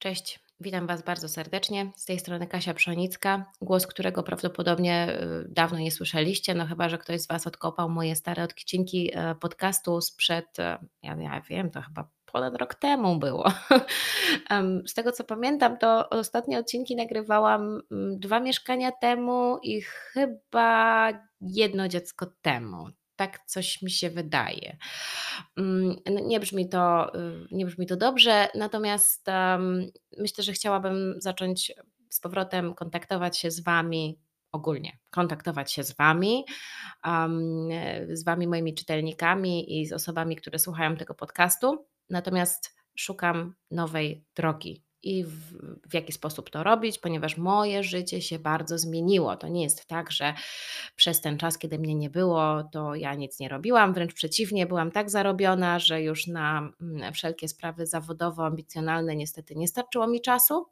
Cześć, witam Was bardzo serdecznie. Z tej strony Kasia Pszonicka, głos którego prawdopodobnie y, dawno nie słyszeliście, no chyba, że ktoś z Was odkopał moje stare odcinki e, podcastu sprzed, e, ja, ja wiem, to chyba ponad rok temu było. Z tego co pamiętam, to ostatnie odcinki nagrywałam mm, dwa mieszkania temu i chyba jedno dziecko temu. Tak coś mi się wydaje. Mm, nie brzmi to, y, nie brzmi to dobrze, natomiast myślę, że chciałabym zacząć z powrotem kontaktować się z Wami ogólnie, kontaktować się z Wami, um, z Wami, moimi czytelnikami i z osobami, które słuchają tego podcastu. Natomiast szukam nowej drogi, i w, w, jaki sposób to robić, ponieważ moje życie się bardzo zmieniło. To nie jest tak, że przez ten czas, kiedy mnie nie było, to ja nic nie robiłam. Wręcz przeciwnie, byłam tak zarobiona, że już na mm, wszelkie sprawy zawodowo-ambicjonalne niestety nie starczyło mi czasu.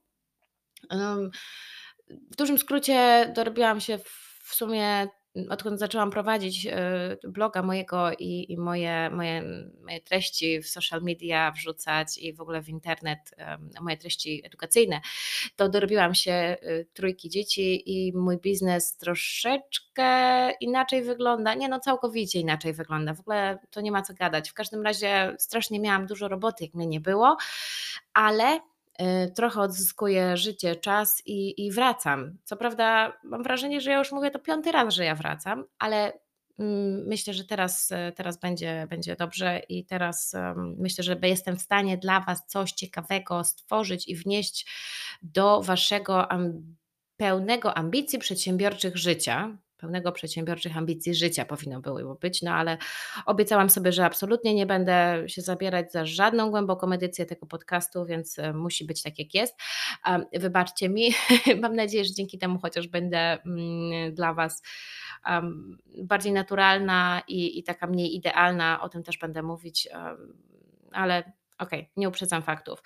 W dużym skrócie dorobiłam się w sumie odkąd zaczęłam prowadzić e, bloga mojego i, i moje, moje, moje, treści w social media wrzucać i w ogóle w internet, moje treści edukacyjne, to dorobiłam się e, trójki dzieci i mój biznes troszeczkę inaczej wygląda. Nie no, całkowicie inaczej wygląda. W ogóle to nie ma co gadać. W każdym razie strasznie miałam dużo roboty, jak mnie nie było, ale trochę odzyskuję życie, czas i, i wracam. Co prawda, mam wrażenie, że ja już mówię to piąty raz, że ja wracam, ale mm, myślę, że teraz, y, teraz będzie, będzie dobrze i teraz myślę, że jestem w stanie dla Was coś ciekawego stworzyć i wnieść do Waszego pełnego ambicji przedsiębiorczych życia, pełnego przedsiębiorczych ambicji życia powinno było być, no ale obiecałam sobie, że absolutnie nie będę się zabierać za żadną głęboką edycję tego podcastu, więc e, musi być tak jak jest. Wybaczcie mi, mam nadzieję, że dzięki temu chociaż będę mm, dla Was bardziej naturalna i, i taka mniej idealna, o tym też będę mówić, ale okej, okay, nie uprzedzam faktów.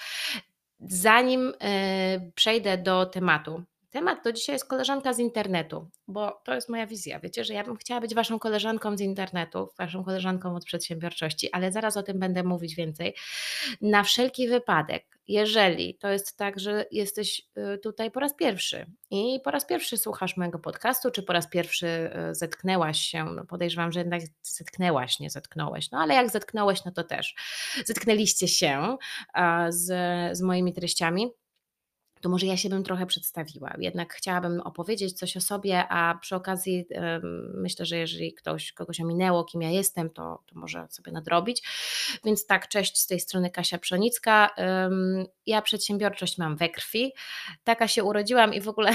Zanim e, przejdę do tematu, Temat to dzisiaj jest koleżanka z internetu, bo to jest moja wizja. Wiecie, że ja bym chciała być waszą koleżanką z internetu, waszą koleżanką od przedsiębiorczości, ale zaraz o tym będę mówić więcej. Na wszelki wypadek, jeżeli to jest tak, że jesteś y, tutaj po raz pierwszy i po raz pierwszy słuchasz mojego podcastu, czy po raz pierwszy y, zetknęłaś się, no podejrzewam, że jednak zetknęłaś, nie zetknąłeś, no ale jak zetknąłeś, no to też zetknęliście się z, z moimi treściami to może ja się bym trochę przedstawiła. Jednak chciałabym opowiedzieć coś o sobie, a przy okazji myślę, że jeżeli ktoś, kogoś ominęło, kim ja jestem, to, to może sobie nadrobić. Więc tak, cześć, z tej strony Kasia Przonicka. Ja przedsiębiorczość mam we krwi. Taka się urodziłam i w ogóle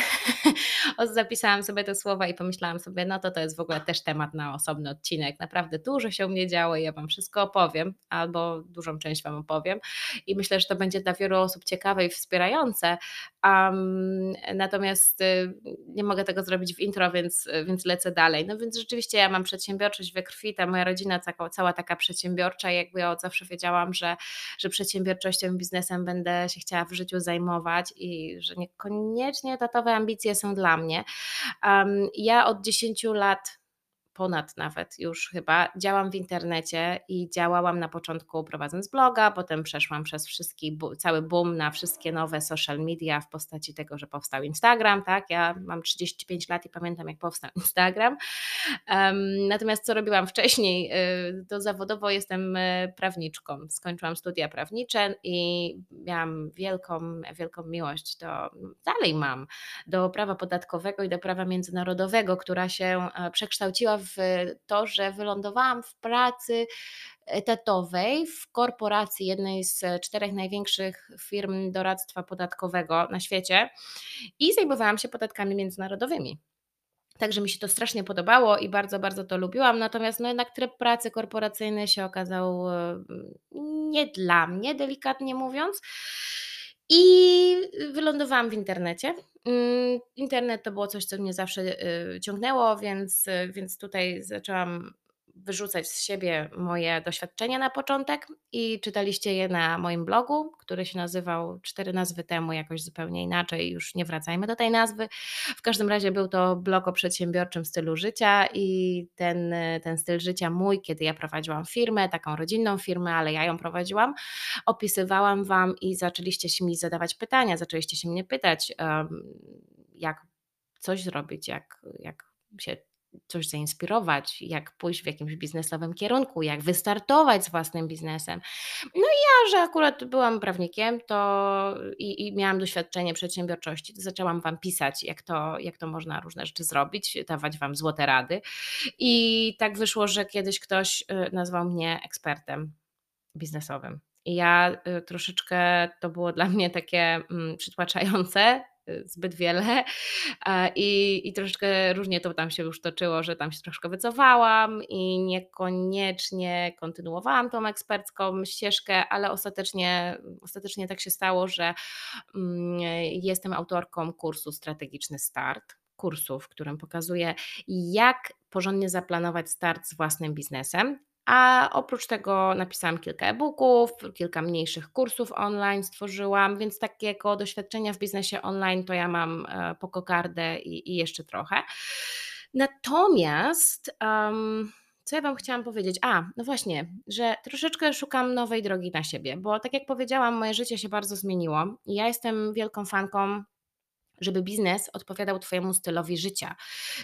zapisałam sobie te słowa i pomyślałam sobie, no to to jest w ogóle też temat na osobny odcinek. Naprawdę dużo się u mnie działo i ja Wam wszystko opowiem, albo dużą część Wam opowiem. I myślę, że to będzie dla wielu osób ciekawe i wspierające. Um, natomiast y, nie mogę tego zrobić w intro, więc, więc lecę dalej. No więc rzeczywiście ja mam przedsiębiorczość we krwi, ta moja rodzina cała, cała taka przedsiębiorcza, jakby ja od zawsze wiedziałam, że, że przedsiębiorczością, biznesem będę się chciała w życiu zajmować i że niekoniecznie tatowe ambicje są dla mnie. Um, ja od 10 lat ponad nawet już chyba, działam w internecie i działałam na początku prowadząc bloga, potem przeszłam przez wszystki, cały boom na wszystkie nowe social media w postaci tego, że powstał Instagram, tak, ja mam 35 lat i pamiętam jak powstał Instagram, um, natomiast co robiłam wcześniej, y, to zawodowo jestem y, prawniczką, skończyłam studia prawnicze i miałam wielką, wielką miłość do, dalej mam, do prawa podatkowego i do prawa międzynarodowego, która się e, przekształciła w w to, że wylądowałam w pracy etatowej w korporacji jednej z czterech największych firm doradztwa podatkowego na świecie i zajmowałam się podatkami międzynarodowymi. Także mi się to strasznie podobało i bardzo, bardzo to lubiłam. Natomiast no jednak tryb pracy korporacyjny się okazał mm, nie dla mnie, delikatnie mówiąc. I wylądowałam w internecie. Mm, internet to było coś, co mnie zawsze y, ciągnęło, więc, y, więc tutaj zaczęłam wyrzucać z siebie moje doświadczenia na początek i czytaliście je na moim blogu, który się nazywał cztery nazwy temu jakoś zupełnie inaczej, już nie wracajmy do tej nazwy. W każdym razie był to blog o przedsiębiorczym stylu życia i ten, ten styl życia mój, kiedy ja prowadziłam firmę, taką rodzinną firmę, ale ja ją prowadziłam, opisywałam Wam i zaczęliście się mi zadawać pytania, zaczęliście się mnie pytać, jak coś zrobić, jak, jak się coś zainspirować, jak pójść w jakimś biznesowym kierunku, jak wystartować z własnym biznesem. No i ja, że akurat byłam prawnikiem to i, i miałam doświadczenie przedsiębiorczości, to zaczęłam Wam pisać, jak to, jak to można różne rzeczy zrobić, dawać Wam złote rady. I tak wyszło, że kiedyś ktoś y, nazwał mnie ekspertem biznesowym. I ja y, troszeczkę to było dla mnie takie mm, przytłaczające, zbyt wiele i, i troszeczkę różnie to tam się już toczyło, że tam się troszkę wycofałam i niekoniecznie kontynuowałam tą ekspercką ścieżkę, ale ostatecznie, ostatecznie tak się stało, że mm, jestem autorką kursu Strategiczny Start kursu, w którym pokazuję, jak porządnie zaplanować start z własnym biznesem. A oprócz tego napisałam kilka e-booków, kilka mniejszych kursów online stworzyłam, więc takiego doświadczenia w biznesie online to ja mam e, po kokardę i, i jeszcze trochę. Natomiast um, co ja Wam chciałam powiedzieć? A, no właśnie, że troszeczkę szukam nowej drogi na siebie, bo tak jak powiedziałam, moje życie się bardzo zmieniło i ja jestem wielką fanką żeby biznes odpowiadał Twojemu stylowi życia.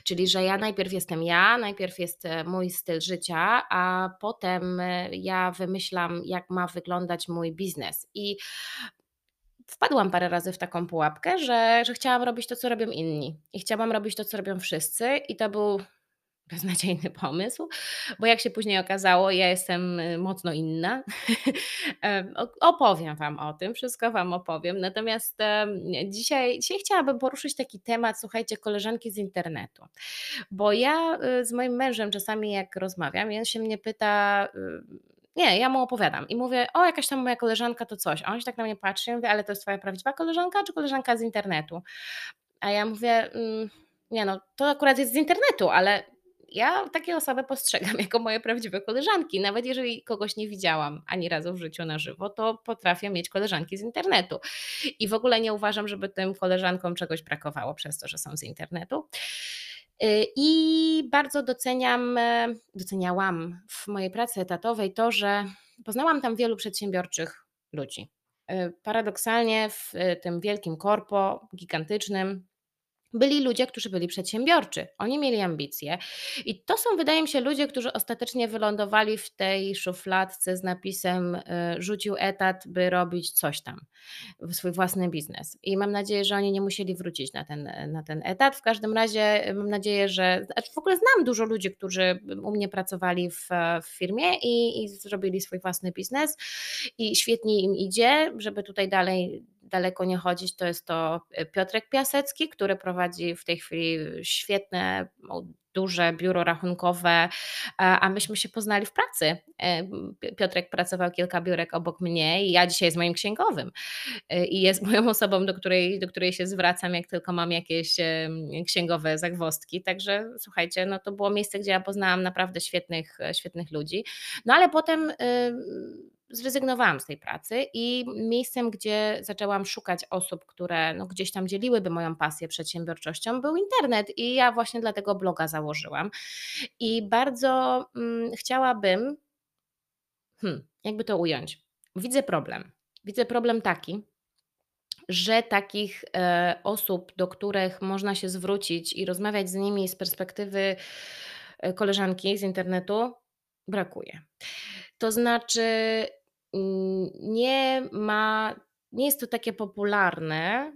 Czyli, że ja najpierw jestem ja, najpierw jest e, mój styl życia, a potem e, ja wymyślam, jak ma wyglądać mój biznes. I wpadłam parę razy w taką pułapkę, że, że chciałam robić to, co robią inni. I chciałam robić to, co robią wszyscy, i to był beznadziejny pomysł, bo jak się później okazało, ja jestem y, mocno inna. opowiem Wam o tym, wszystko Wam opowiem. Natomiast dzisiaj, dzisiaj chciałabym poruszyć taki temat, słuchajcie, koleżanki z internetu. Bo ja y, z moim mężem czasami jak rozmawiam, on się mnie pyta, y, nie, ja mu opowiadam i mówię, o jakaś tam moja koleżanka to coś. A on się tak na mnie patrzy i mówi, ale to jest twoja prawdziwa koleżanka czy koleżanka z internetu? A ja mówię, mm, nie no, to akurat jest z internetu, ale ja takie osoby postrzegam jako moje prawdziwe koleżanki. Nawet jeżeli kogoś nie widziałam ani razu w życiu na żywo, to potrafię mieć koleżanki z internetu. I w ogóle nie uważam, żeby tym koleżankom czegoś brakowało przez to, że są z internetu. Y, I bardzo doceniam, e, doceniałam w mojej pracy etatowej to, że poznałam tam wielu przedsiębiorczych ludzi. Y, paradoksalnie w e, tym wielkim korpo, gigantycznym, byli ludzie, którzy byli przedsiębiorczy. Oni mieli ambicje. I to są, wydaje mi się, ludzie, którzy ostatecznie wylądowali w tej szufladce z napisem: y, rzucił etat, by robić coś tam, swój własny biznes. I mam nadzieję, że oni nie musieli wrócić na ten, na ten etat. W każdym razie y, mam nadzieję, że. Znaczy w ogóle znam dużo ludzi, którzy u mnie pracowali w, w firmie i, i zrobili swój własny biznes i świetnie im idzie, żeby tutaj dalej daleko nie chodzić, to jest to e, Piotrek Piasecki, który prowadzi w tej chwili świetne, duże biuro rachunkowe, a myśmy się poznali w pracy. E, Piotrek pracował kilka biurek obok mnie i ja dzisiaj jest moim księgowym e, i jest moją osobą, do której, do której się zwracam, jak tylko mam jakieś księgowe zagwostki. Także słuchajcie, no to było miejsce, gdzie ja poznałam naprawdę świetnych, świetnych ludzi. No ale potem zrezygnowałam z tej pracy i miejscem, gdzie zaczęłam szukać osób, które no, gdzieś tam dzieliłyby moją pasję przedsiębiorczością, był internet i ja właśnie dlatego bloga założyłam. I bardzo mm, chciałabym, hmm, jakby to ująć, widzę problem. Widzę problem taki, że takich e, osób, do których można się zwrócić i rozmawiać z nimi z perspektywy e, koleżanki z internetu, brakuje. To znaczy, nie ma, nie jest to takie popularne,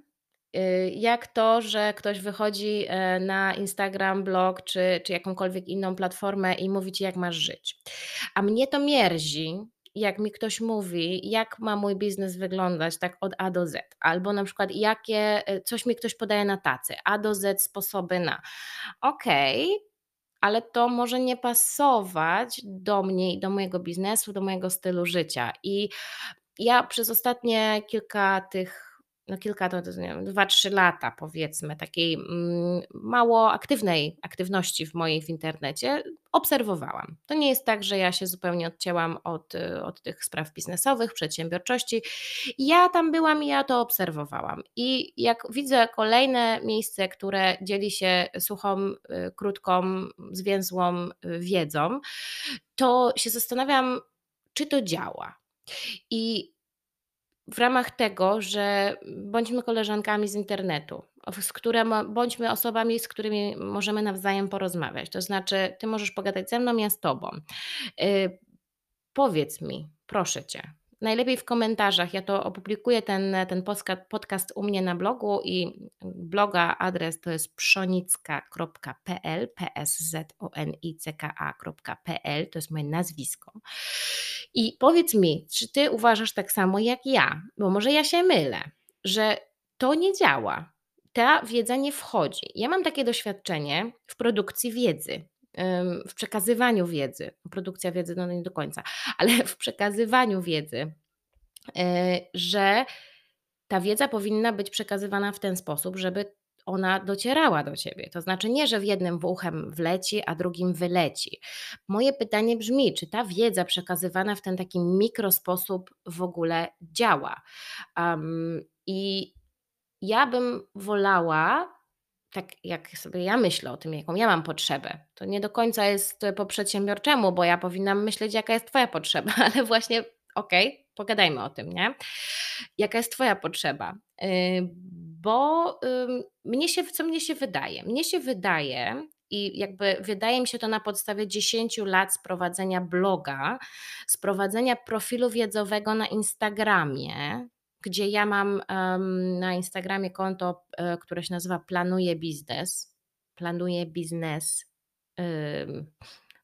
y, jak to, że ktoś wychodzi e, na Instagram, blog czy, czy jakąkolwiek inną platformę i mówi ci, jak masz żyć. A mnie to mierzi, jak mi ktoś mówi, jak ma mój biznes wyglądać, tak od A do Z, albo na przykład jakie, e, coś mi ktoś podaje na tacy, A do Z sposoby na. Okej, okay, ale to może nie pasować do mnie i do mojego biznesu, do mojego stylu życia. I ja przez ostatnie kilka tych no kilka, to, nie wiem, dwa, trzy lata powiedzmy, takiej mm, mało aktywnej aktywności w mojej w internecie, obserwowałam. To nie jest tak, że ja się zupełnie odcięłam od, od tych spraw biznesowych, przedsiębiorczości. Ja tam byłam i ja to obserwowałam. I jak widzę kolejne miejsce, które dzieli się suchą, y, krótką, zwięzłą y, wiedzą, to się zastanawiam, czy to działa. I w ramach tego, że bądźmy koleżankami z internetu, z którym, bądźmy osobami, z którymi możemy nawzajem porozmawiać. To znaczy, ty możesz pogadać ze mną, ja z tobą. Yy, powiedz mi, proszę cię, Najlepiej w komentarzach. Ja to opublikuję ten, ten podcast u mnie na blogu i bloga adres to jest pszonicka.pl, pszzonicka.pl, to jest moje nazwisko. I powiedz mi, czy ty uważasz tak samo jak ja, bo może ja się mylę, że to nie działa. Ta wiedza nie wchodzi. Ja mam takie doświadczenie w produkcji wiedzy w przekazywaniu wiedzy, produkcja wiedzy no nie do końca, ale w przekazywaniu wiedzy, e, że ta wiedza powinna być przekazywana w ten sposób, żeby ona docierała do ciebie. To znaczy nie, że w jednym uchem wleci, a drugim wyleci. Moje pytanie brzmi, czy ta wiedza przekazywana w ten taki mikrosposób w ogóle działa? Um, I ja bym wolała, tak jak sobie ja myślę o tym, jaką ja mam potrzebę, to nie do końca jest po przedsiębiorczemu, bo ja powinnam myśleć, jaka jest Twoja potrzeba, ale właśnie okej, okay, pogadajmy o tym, nie? Jaka jest Twoja potrzeba? Yy, bo mnie się, co mnie się wydaje? Mnie się wydaje, i jakby wydaje mi się to na podstawie 10 lat sprowadzenia bloga, sprowadzenia profilu wiedzowego na Instagramie, gdzie ja mam na Instagramie konto, e, które się nazywa Planuję Biznes. Planuję Biznes.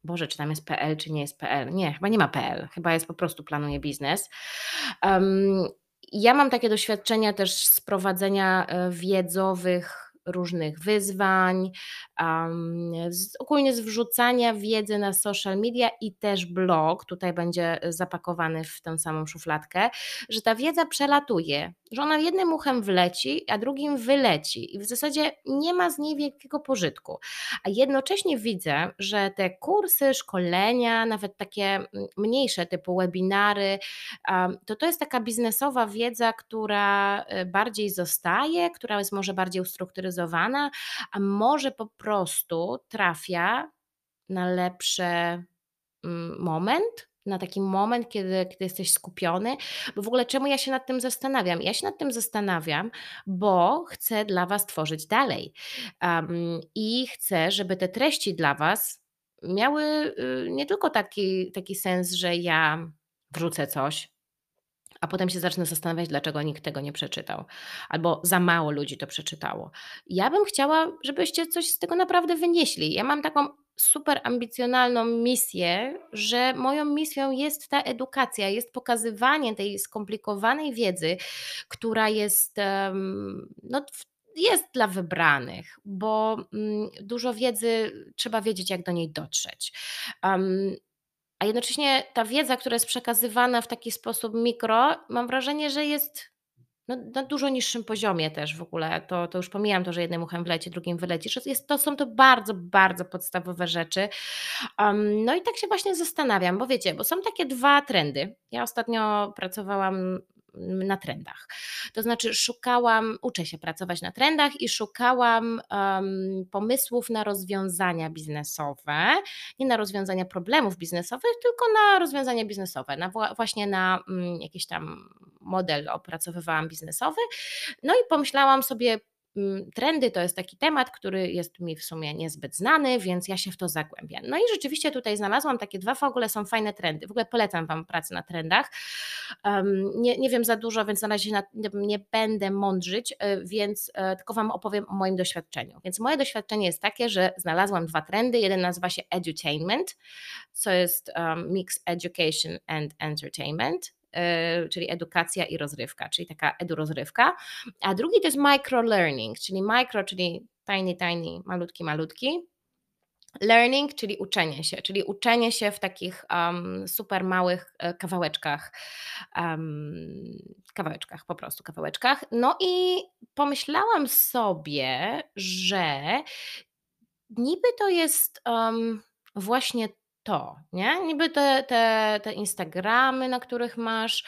Boże, czy tam jest PL, czy nie jest PL? Nie, chyba nie ma PL, chyba jest po prostu Planuję Biznes. Ja mam takie doświadczenia też z prowadzenia e, wiedzowych różnych wyzwań, um, z, ogólnie z wrzucania wiedzy na social media i też blog, tutaj będzie zapakowany w tę samą szufladkę, że ta wiedza przelatuje, że ona jednym uchem wleci, a drugim wyleci i w zasadzie nie ma z niej wielkiego pożytku. A jednocześnie widzę, że te kursy, szkolenia, nawet takie mm, mniejsze typu webinary, to to jest taka biznesowa wiedza, która y, bardziej zostaje, która jest może bardziej ustrukturyzowana, a może po prostu trafia na lepszy mm, moment, na taki moment, kiedy, kiedy jesteś skupiony, bo w ogóle czemu ja się nad tym zastanawiam? Ja się nad tym zastanawiam, bo chcę dla Was tworzyć dalej um, i chcę, żeby te treści dla Was miały y, nie tylko taki, taki sens, że ja wrzucę coś, a potem się zacznę zastanawiać, dlaczego nikt tego nie przeczytał, albo za mało ludzi to przeczytało. Ja bym chciała, żebyście coś z tego naprawdę wynieśli. Ja mam taką super ambicjonalną misję, że moją misją jest ta edukacja, jest pokazywanie tej skomplikowanej wiedzy, która jest, no, jest dla wybranych, bo mm, dużo wiedzy trzeba wiedzieć, jak do niej dotrzeć. A jednocześnie ta wiedza, która jest przekazywana w taki sposób mikro, mam wrażenie, że jest no, na dużo niższym poziomie też w ogóle. To, to już pomijam to, że jednym uchem wleci, drugim wyleci. Jest, to są to bardzo, bardzo podstawowe rzeczy. Um, no i tak się właśnie zastanawiam, bo wiecie, bo są takie dwa trendy. Ja ostatnio pracowałam na trendach. To znaczy, szukałam, uczę się pracować na trendach i szukałam um, pomysłów na rozwiązania biznesowe, nie na rozwiązania problemów biznesowych, tylko na rozwiązania biznesowe, na, właśnie na um, jakiś tam model opracowywałam biznesowy. No i pomyślałam sobie, trendy to jest taki temat, który jest mi w sumie niezbyt znany, więc ja się w to zagłębię. No i rzeczywiście tutaj znalazłam takie dwa w ogóle są fajne trendy. W ogóle polecam Wam pracę na trendach. nie, nie wiem za dużo, więc na razie nie będę mądrzyć, e, więc e, tylko Wam opowiem o moim doświadczeniu. Więc moje doświadczenie jest takie, że znalazłam dwa trendy. Jeden nazywa się edutainment, co jest mix education and entertainment czyli edukacja i rozrywka, czyli taka edu-rozrywka, a drugi to jest micro learning, czyli micro, czyli tiny, tiny, malutki, malutki, Learning, czyli uczenie się, czyli uczenie się w takich um, super małych e, kawałeczkach, um, kawałeczkach, po prostu kawałeczkach. No i pomyślałam sobie, że niby to jest um, właśnie to, nie? Niby te, te, te Instagramy, na których masz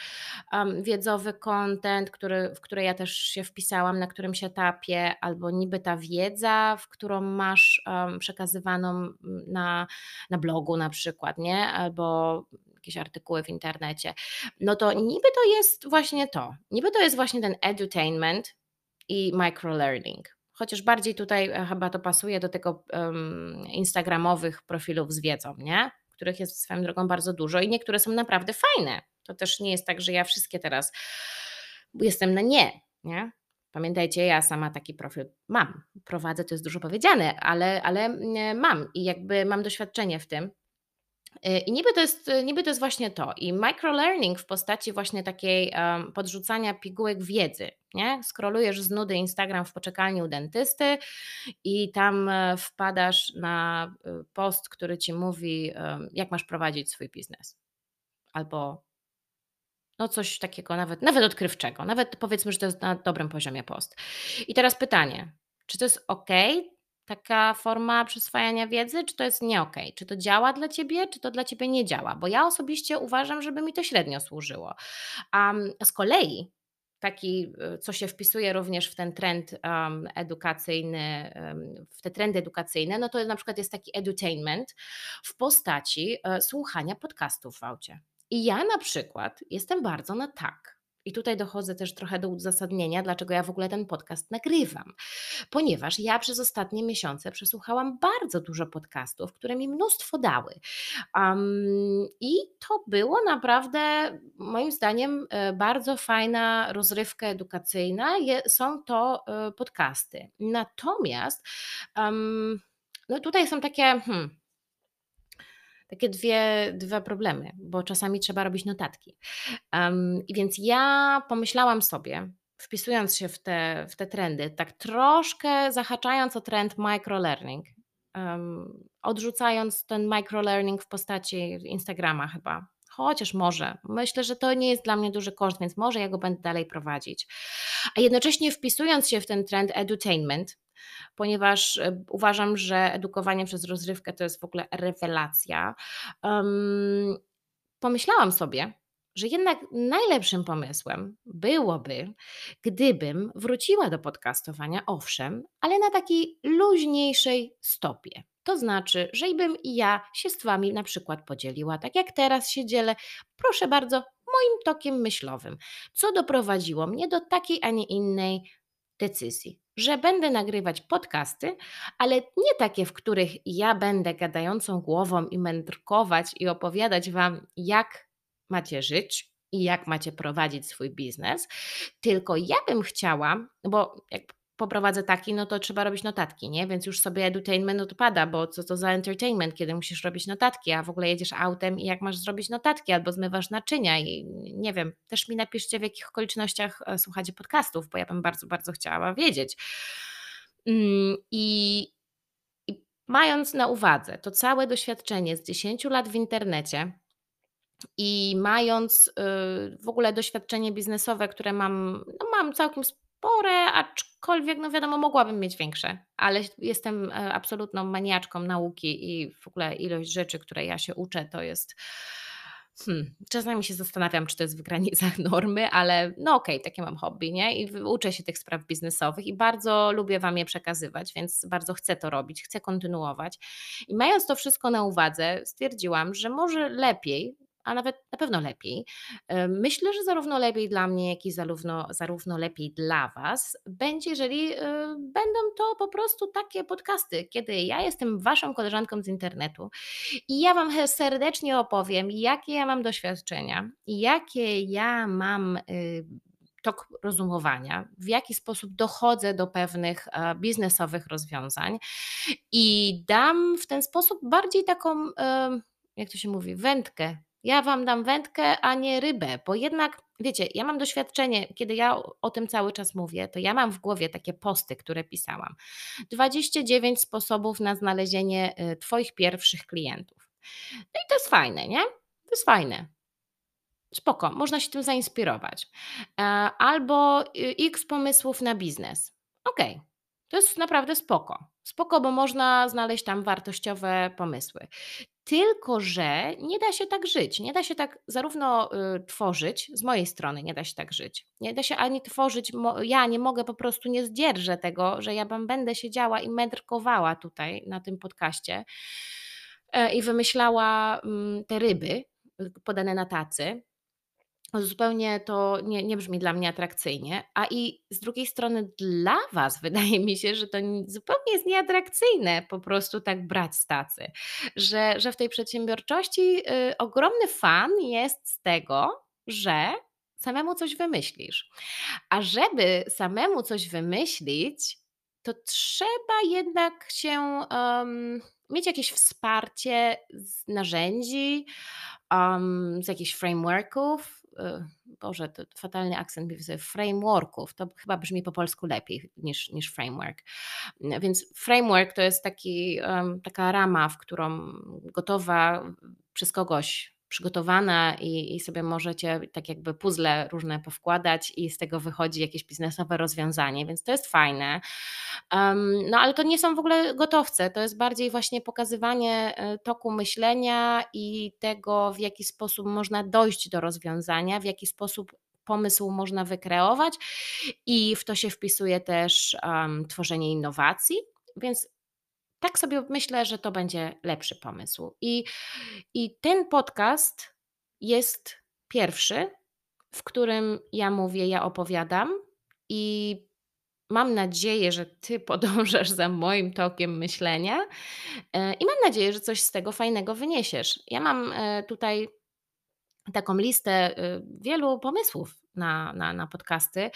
um, wiedzowy content, który, w który ja też się wpisałam, na którym się tapię, albo niby ta wiedza, w którą masz um, przekazywaną na, na blogu na przykład, nie? Albo jakieś artykuły w internecie. No to niby to jest właśnie to. Niby to jest właśnie ten edutainment i microlearning chociaż bardziej tutaj e, chyba to pasuje do tego um, instagramowych profilów z wiedzą, nie? których jest swoją drogą bardzo dużo i niektóre są naprawdę fajne. To też nie jest tak, że ja wszystkie teraz jestem na nie, nie? Pamiętajcie, ja sama taki profil mam. Prowadzę, to jest dużo powiedziane, ale, ale mam i jakby mam doświadczenie w tym. Y, I niby to, jest, niby to jest właśnie to. I microlearning w postaci właśnie takiej um, podrzucania pigułek wiedzy. Nie? Skrolujesz z nudy Instagram w poczekalni u dentysty i tam e, wpadasz na e, post, który ci mówi, jak masz prowadzić swój biznes. Albo no coś takiego, nawet, nawet odkrywczego. Nawet powiedzmy, że to jest na dobrym poziomie post. I teraz pytanie, czy to jest ok taka forma przyswajania wiedzy, czy to jest nie ok? Czy to działa dla ciebie, czy to dla ciebie nie działa? Bo ja osobiście uważam, żeby mi to średnio służyło. A z kolei taki, y, co się wpisuje również w ten trend um, edukacyjny, um, w te trendy edukacyjne, no to na przykład jest taki edutainment w postaci uh, słuchania podcastów w aucie. I ja na przykład jestem bardzo na tak i tutaj dochodzę też trochę do uzasadnienia, dlaczego ja w ogóle ten podcast nagrywam. Ponieważ ja przez ostatnie miesiące przesłuchałam bardzo dużo podcastów, które mi mnóstwo dały. Um, I to było naprawdę, moim zdaniem, e, bardzo fajna rozrywka edukacyjna. Je, są to e, podcasty. Natomiast um, no tutaj są takie. Hmm, takie dwie, dwa problemy, bo czasami trzeba robić notatki. Um, I więc ja pomyślałam sobie, wpisując się w te, w te trendy, tak troszkę zahaczając o trend microlearning, um, odrzucając ten microlearning w postaci Instagrama chyba. Chociaż może. Myślę, że to nie jest dla mnie duży koszt, więc może ja go będę dalej prowadzić. A jednocześnie wpisując się w ten trend edutainment, ponieważ e, uważam, że edukowanie przez rozrywkę to jest w ogóle rewelacja. Um, pomyślałam sobie, że jednak najlepszym pomysłem byłoby, gdybym wróciła do podcastowania, owszem, ale na takiej luźniejszej stopie. To znaczy, że bym i ja się z Wami na przykład podzieliła, tak jak teraz się dzielę, proszę bardzo, moim tokiem myślowym, co doprowadziło mnie do takiej, a nie innej decyzji, że będę nagrywać podcasty, ale nie takie, w których ja będę gadającą głową i mędrkować i opowiadać Wam, jak macie żyć i jak macie prowadzić swój biznes, tylko ja bym chciała, bo jak poprowadzę taki, no to trzeba robić notatki, nie? Więc już sobie edutainment odpada, bo co to za entertainment, kiedy musisz robić notatki, a w ogóle jedziesz autem i jak masz zrobić notatki, albo zmywasz naczynia i nie wiem, też mi napiszcie w jakich okolicznościach e, słuchacie podcastów, bo ja bym bardzo, bardzo chciała wiedzieć. Mm, I, i mając na uwadze to całe doświadczenie z 10 lat w internecie, i mając y, w ogóle doświadczenie biznesowe, które mam, no mam całkiem spore, aczkolwiek, no wiadomo, mogłabym mieć większe, ale jestem e, absolutną maniaczką nauki i w ogóle ilość rzeczy, które ja się uczę, to jest. Hmm, czasami się zastanawiam, czy to jest w granicach normy, ale no okej, okay, takie mam hobby, nie? I uczę się tych spraw biznesowych i bardzo lubię Wam je przekazywać, więc bardzo chcę to robić, chcę kontynuować. I mając to wszystko na uwadze, stwierdziłam, że może lepiej a nawet na pewno lepiej. Myślę, że zarówno lepiej dla mnie, jak i zarówno, zarówno lepiej dla Was będzie, jeżeli y, będą to po prostu takie podcasty, kiedy ja jestem Waszą koleżanką z internetu i ja Wam serdecznie opowiem, jakie ja mam doświadczenia, jakie ja mam y, tok rozumowania, w jaki sposób dochodzę do pewnych e, biznesowych rozwiązań i dam w ten sposób bardziej taką, jak to się mówi, wędkę Ja wam dam wędkę, a nie rybę, bo jednak, wiecie, ja mam doświadczenie, kiedy ja o, tym cały czas mówię, to ja mam w głowie takie posty, które pisałam. 29 sposobów na znalezienie y, Twoich pierwszych klientów. No i to jest fajne, nie? To jest fajne. Spoko, można się tym zainspirować. E, Albo y, x pomysłów na biznes. Okej, to jest naprawdę spoko. Spoko, bo można znaleźć tam wartościowe pomysły. Tylko, że nie da się tak żyć. Nie da się tak zarówno y, tworzyć, z mojej strony nie da się tak żyć. Nie da się ani tworzyć, ja nie mogę po prostu, nie zdzierżę tego, że ja będę siedziała i mędrkowała tutaj na tym podcaście e, i wymyślała mm, te ryby y, podane na tacy. Zupełnie to nie, nie brzmi dla mnie atrakcyjnie, a i z drugiej strony dla Was wydaje mi się, że to ni- zupełnie jest nieatrakcyjne po prostu tak brać z tacy, że, że w tej przedsiębiorczości y, ogromny fan jest z tego, że samemu coś wymyślisz. A żeby samemu coś wymyślić, to trzeba jednak się em, mieć jakieś wsparcie z narzędzi, em, z jakichś frameworków. Y, Boże, to fatalny akcent. Frameworków, to chyba brzmi po polsku lepiej niż, niż framework. Więc framework to jest taki, taka rama, w którą gotowa przez kogoś przygotowana i, i sobie możecie tak jakby puzzle różne powkładać i z tego wychodzi jakieś biznesowe rozwiązanie, więc to jest fajne. Em, no ale to nie są w ogóle gotowce, to jest bardziej właśnie pokazywanie e, toku myślenia i tego, w jaki sposób można dojść do rozwiązania, w jaki sposób pomysł można wykreować i w to się wpisuje też em, tworzenie innowacji, więc tak sobie myślę, że to będzie lepszy pomysł. I, i ten podcast jest pierwszy, w którym ja mówię, ja opowiadam i mam nadzieję, że ty podążasz za moim tokiem myślenia e, i mam nadzieję, że coś z tego fajnego wyniesiesz. Ja mam e, tutaj taką listę y, wielu pomysłów na, na, na podcasty,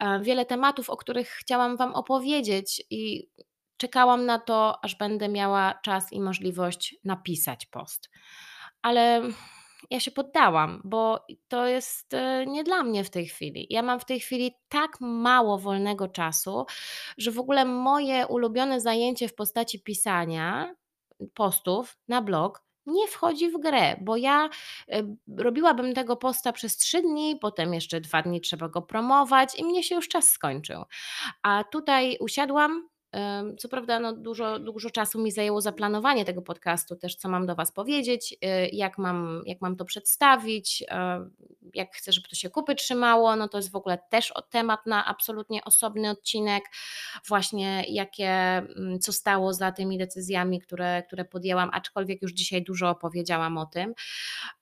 e, wiele tematów, o których chciałam Wam opowiedzieć i czekałam na to, aż będę miała czas i możliwość napisać post. Ale ja się poddałam, bo to jest e, nie dla mnie w tej chwili. Ja mam w tej chwili tak mało wolnego czasu, że w ogóle moje ulubione zajęcie w postaci pisania postów na blog nie wchodzi w grę, bo ja e, robiłabym tego posta przez trzy dni, potem jeszcze dwa dni trzeba go promować i mnie się już czas skończył. A tutaj usiadłam. Co prawda, no dużo, dużo czasu mi zajęło zaplanowanie tego podcastu, też co mam do Was powiedzieć, y, jak mam, jak mam to przedstawić, e, jak chcę, żeby to się kupy trzymało. No to jest w ogóle też temat na absolutnie osobny odcinek. Właśnie jakie, mm, co stało za tymi decyzjami, które, które podjęłam, aczkolwiek już dzisiaj dużo opowiedziałam o tym.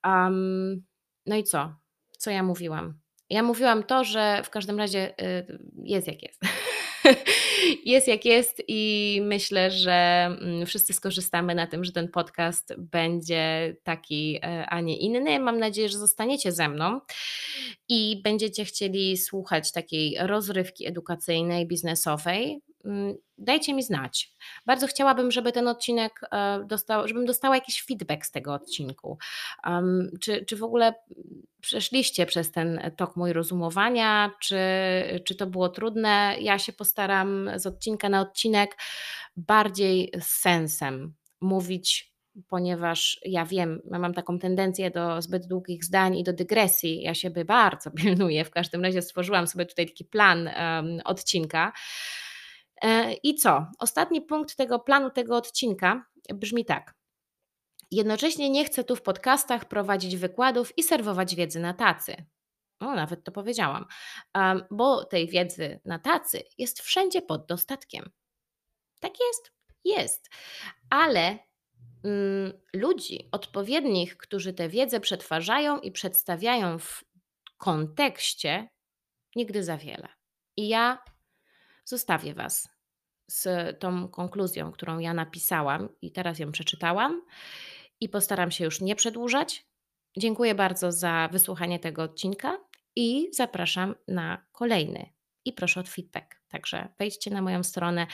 Am, no i co? Co ja mówiłam? Ja mówiłam to, że w każdym razie y, jest jak jest. Jest jak jest i myślę, że mm, wszyscy skorzystamy na tym, że ten podcast będzie taki, e, a nie inny. Mam nadzieję, że zostaniecie ze mną i będziecie chcieli słuchać takiej rozrywki edukacyjnej, biznesowej. Mm, Dajcie mi znać. Bardzo chciałabym, żeby ten odcinek e, dostał, żebym dostała jakiś feedback z tego odcinku. Um, czy, czy w ogóle przeszliście przez ten tok mój rozumowania, czy, czy to było trudne? Ja się postaram z odcinka na odcinek bardziej z sensem mówić, ponieważ ja wiem, ja mam taką tendencję do zbyt długich zdań i do dygresji. Ja siebie bardzo pilnuję. W każdym razie stworzyłam sobie tutaj taki plan um, odcinka. E, I co? Ostatni punkt tego planu, tego odcinka brzmi tak. Jednocześnie nie chcę tu w podcastach prowadzić wykładów i serwować wiedzy na tacy. O, nawet to powiedziałam, bo tej wiedzy na tacy jest wszędzie pod dostatkiem. Tak jest, jest. Ale mm, ludzi odpowiednich, którzy tę wiedzę przetwarzają i przedstawiają w kontekście, nigdy za wiele. I ja zostawię Was z tą konkluzją, którą ja napisałam i teraz ją przeczytałam i postaram się już nie przedłużać. Dziękuję bardzo za wysłuchanie tego odcinka i zapraszam na kolejny. I proszę o feedback. Także wejdźcie na moją stronę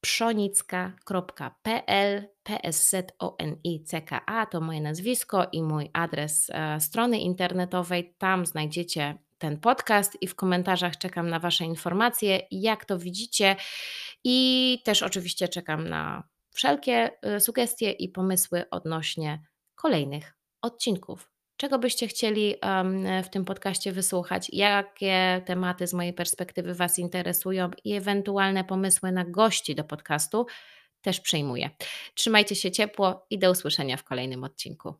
pszonicka.pl, PSZONICKA to moje nazwisko i mój adres e, strony internetowej. Tam znajdziecie ten podcast i w komentarzach czekam na Wasze informacje, jak to widzicie. I też oczywiście czekam na wszelkie e, sugestie i pomysły odnośnie kolejnych odcinków. Czego byście chcieli w tym podcaście wysłuchać? Jakie tematy z mojej perspektywy Was interesują i ewentualne pomysły na gości do podcastu też przyjmuję. Trzymajcie się ciepło i do usłyszenia w kolejnym odcinku.